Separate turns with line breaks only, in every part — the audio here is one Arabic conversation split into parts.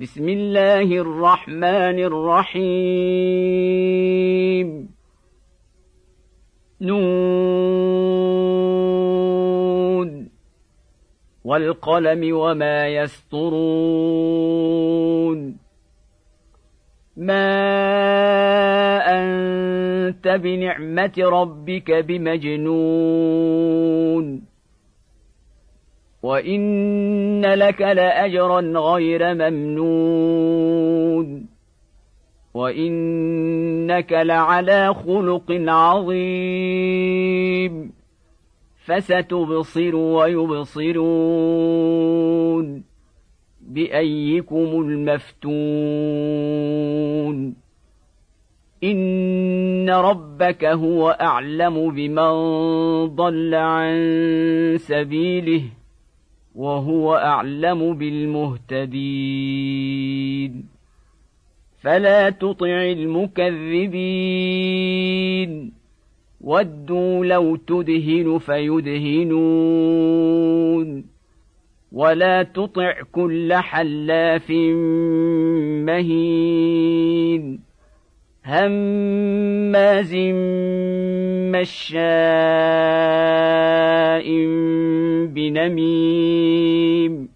بسم الله الرحمن الرحيم. نون. والقلم وما يسطرون ما أنت بنعمة ربك بمجنون. وان لك لاجرا غير ممنون وانك لعلى خلق عظيم فستبصر ويبصرون بايكم المفتون ان ربك هو اعلم بمن ضل عن سبيله وهو أعلم بالمهتدين. فلا تطع المكذبين. ودوا لو تدهن فيدهنون. ولا تطع كل حلاف مهين. هماز مشاء بنميم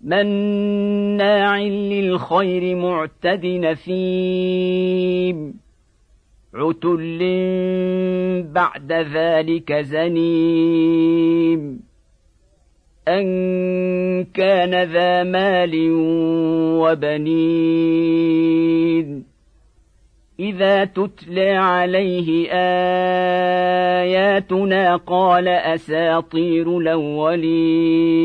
مناع للخير معتد نثيم عتل بعد ذلك زنيم أن كان ذا مال وبنين إذا تتلى عليه آياتنا قال أساطير الأولين.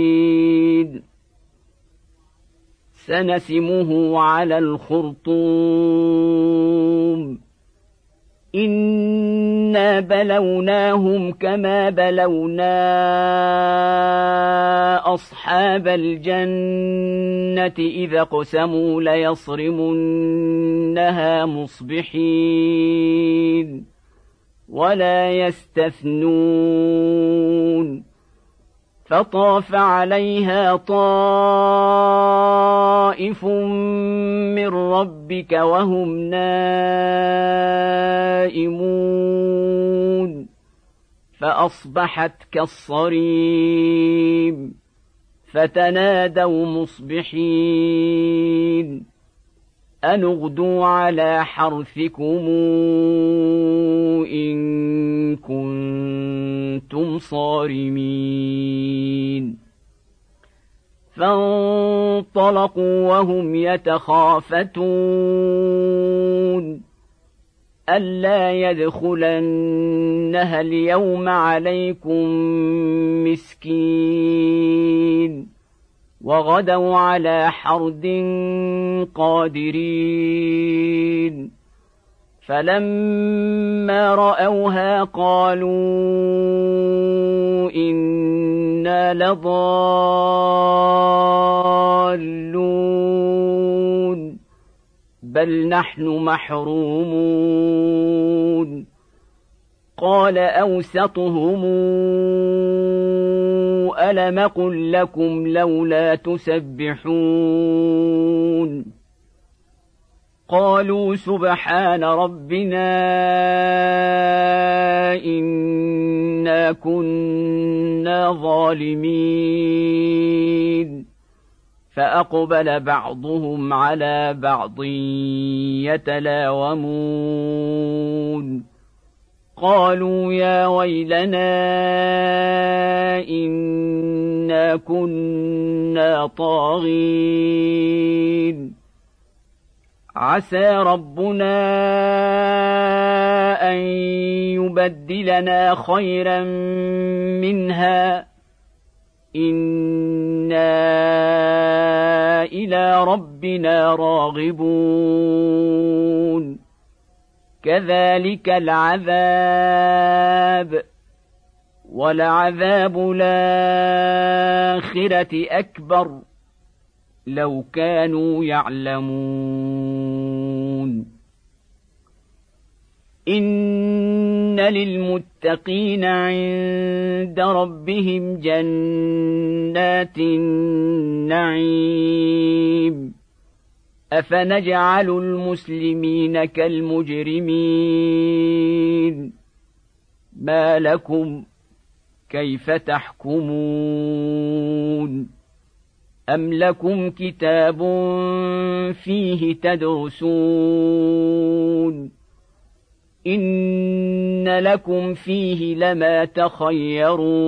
سنسمه على الخرطوم. إنا بلوناهم كما بلونا أصحاب الجنة إذا اقسموا ليصرمنها مصبحين ولا يستثنون فطاف عليها طائف من ربك وهم نائمون فأصبحت كالصريم فتنادوا مصبحين أن اغدوا على حرثكم إن كنتم صارمين. فانطلقوا وهم يتخافتون. ألا يدخلنها اليوم عليكم مسكين. وغدوا على حرد قادرين. فلما رأوها قالوا إنا لضالون بل نحن محرومون. قال أوسطهم الم قل لكم لولا تسبحون قالوا سبحان ربنا انا كنا ظالمين فاقبل بعضهم على بعض يتلاومون قالوا يا ويلنا إنا كنا طاغين. عسى ربنا أن يبدلنا خيرا منها. إنا إلى ربنا راغبون. كذلك العذاب ولعذاب الاخره اكبر لو كانوا يعلمون ان للمتقين عند ربهم جنات النعيم أفنجعل المسلمين كالمجرمين؟ ما لكم كيف تحكمون؟ أم لكم كتاب فيه تدرسون؟ إن لكم فيه لما تخيرون؟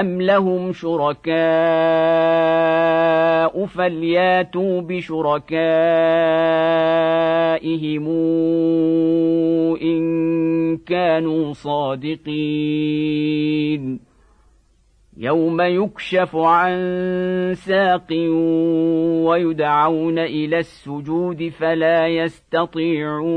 أم لهم شركاء فلياتوا بشركائهم إن كانوا صادقين يوم يكشف عن ساق ويدعون إلى السجود فلا يستطيعون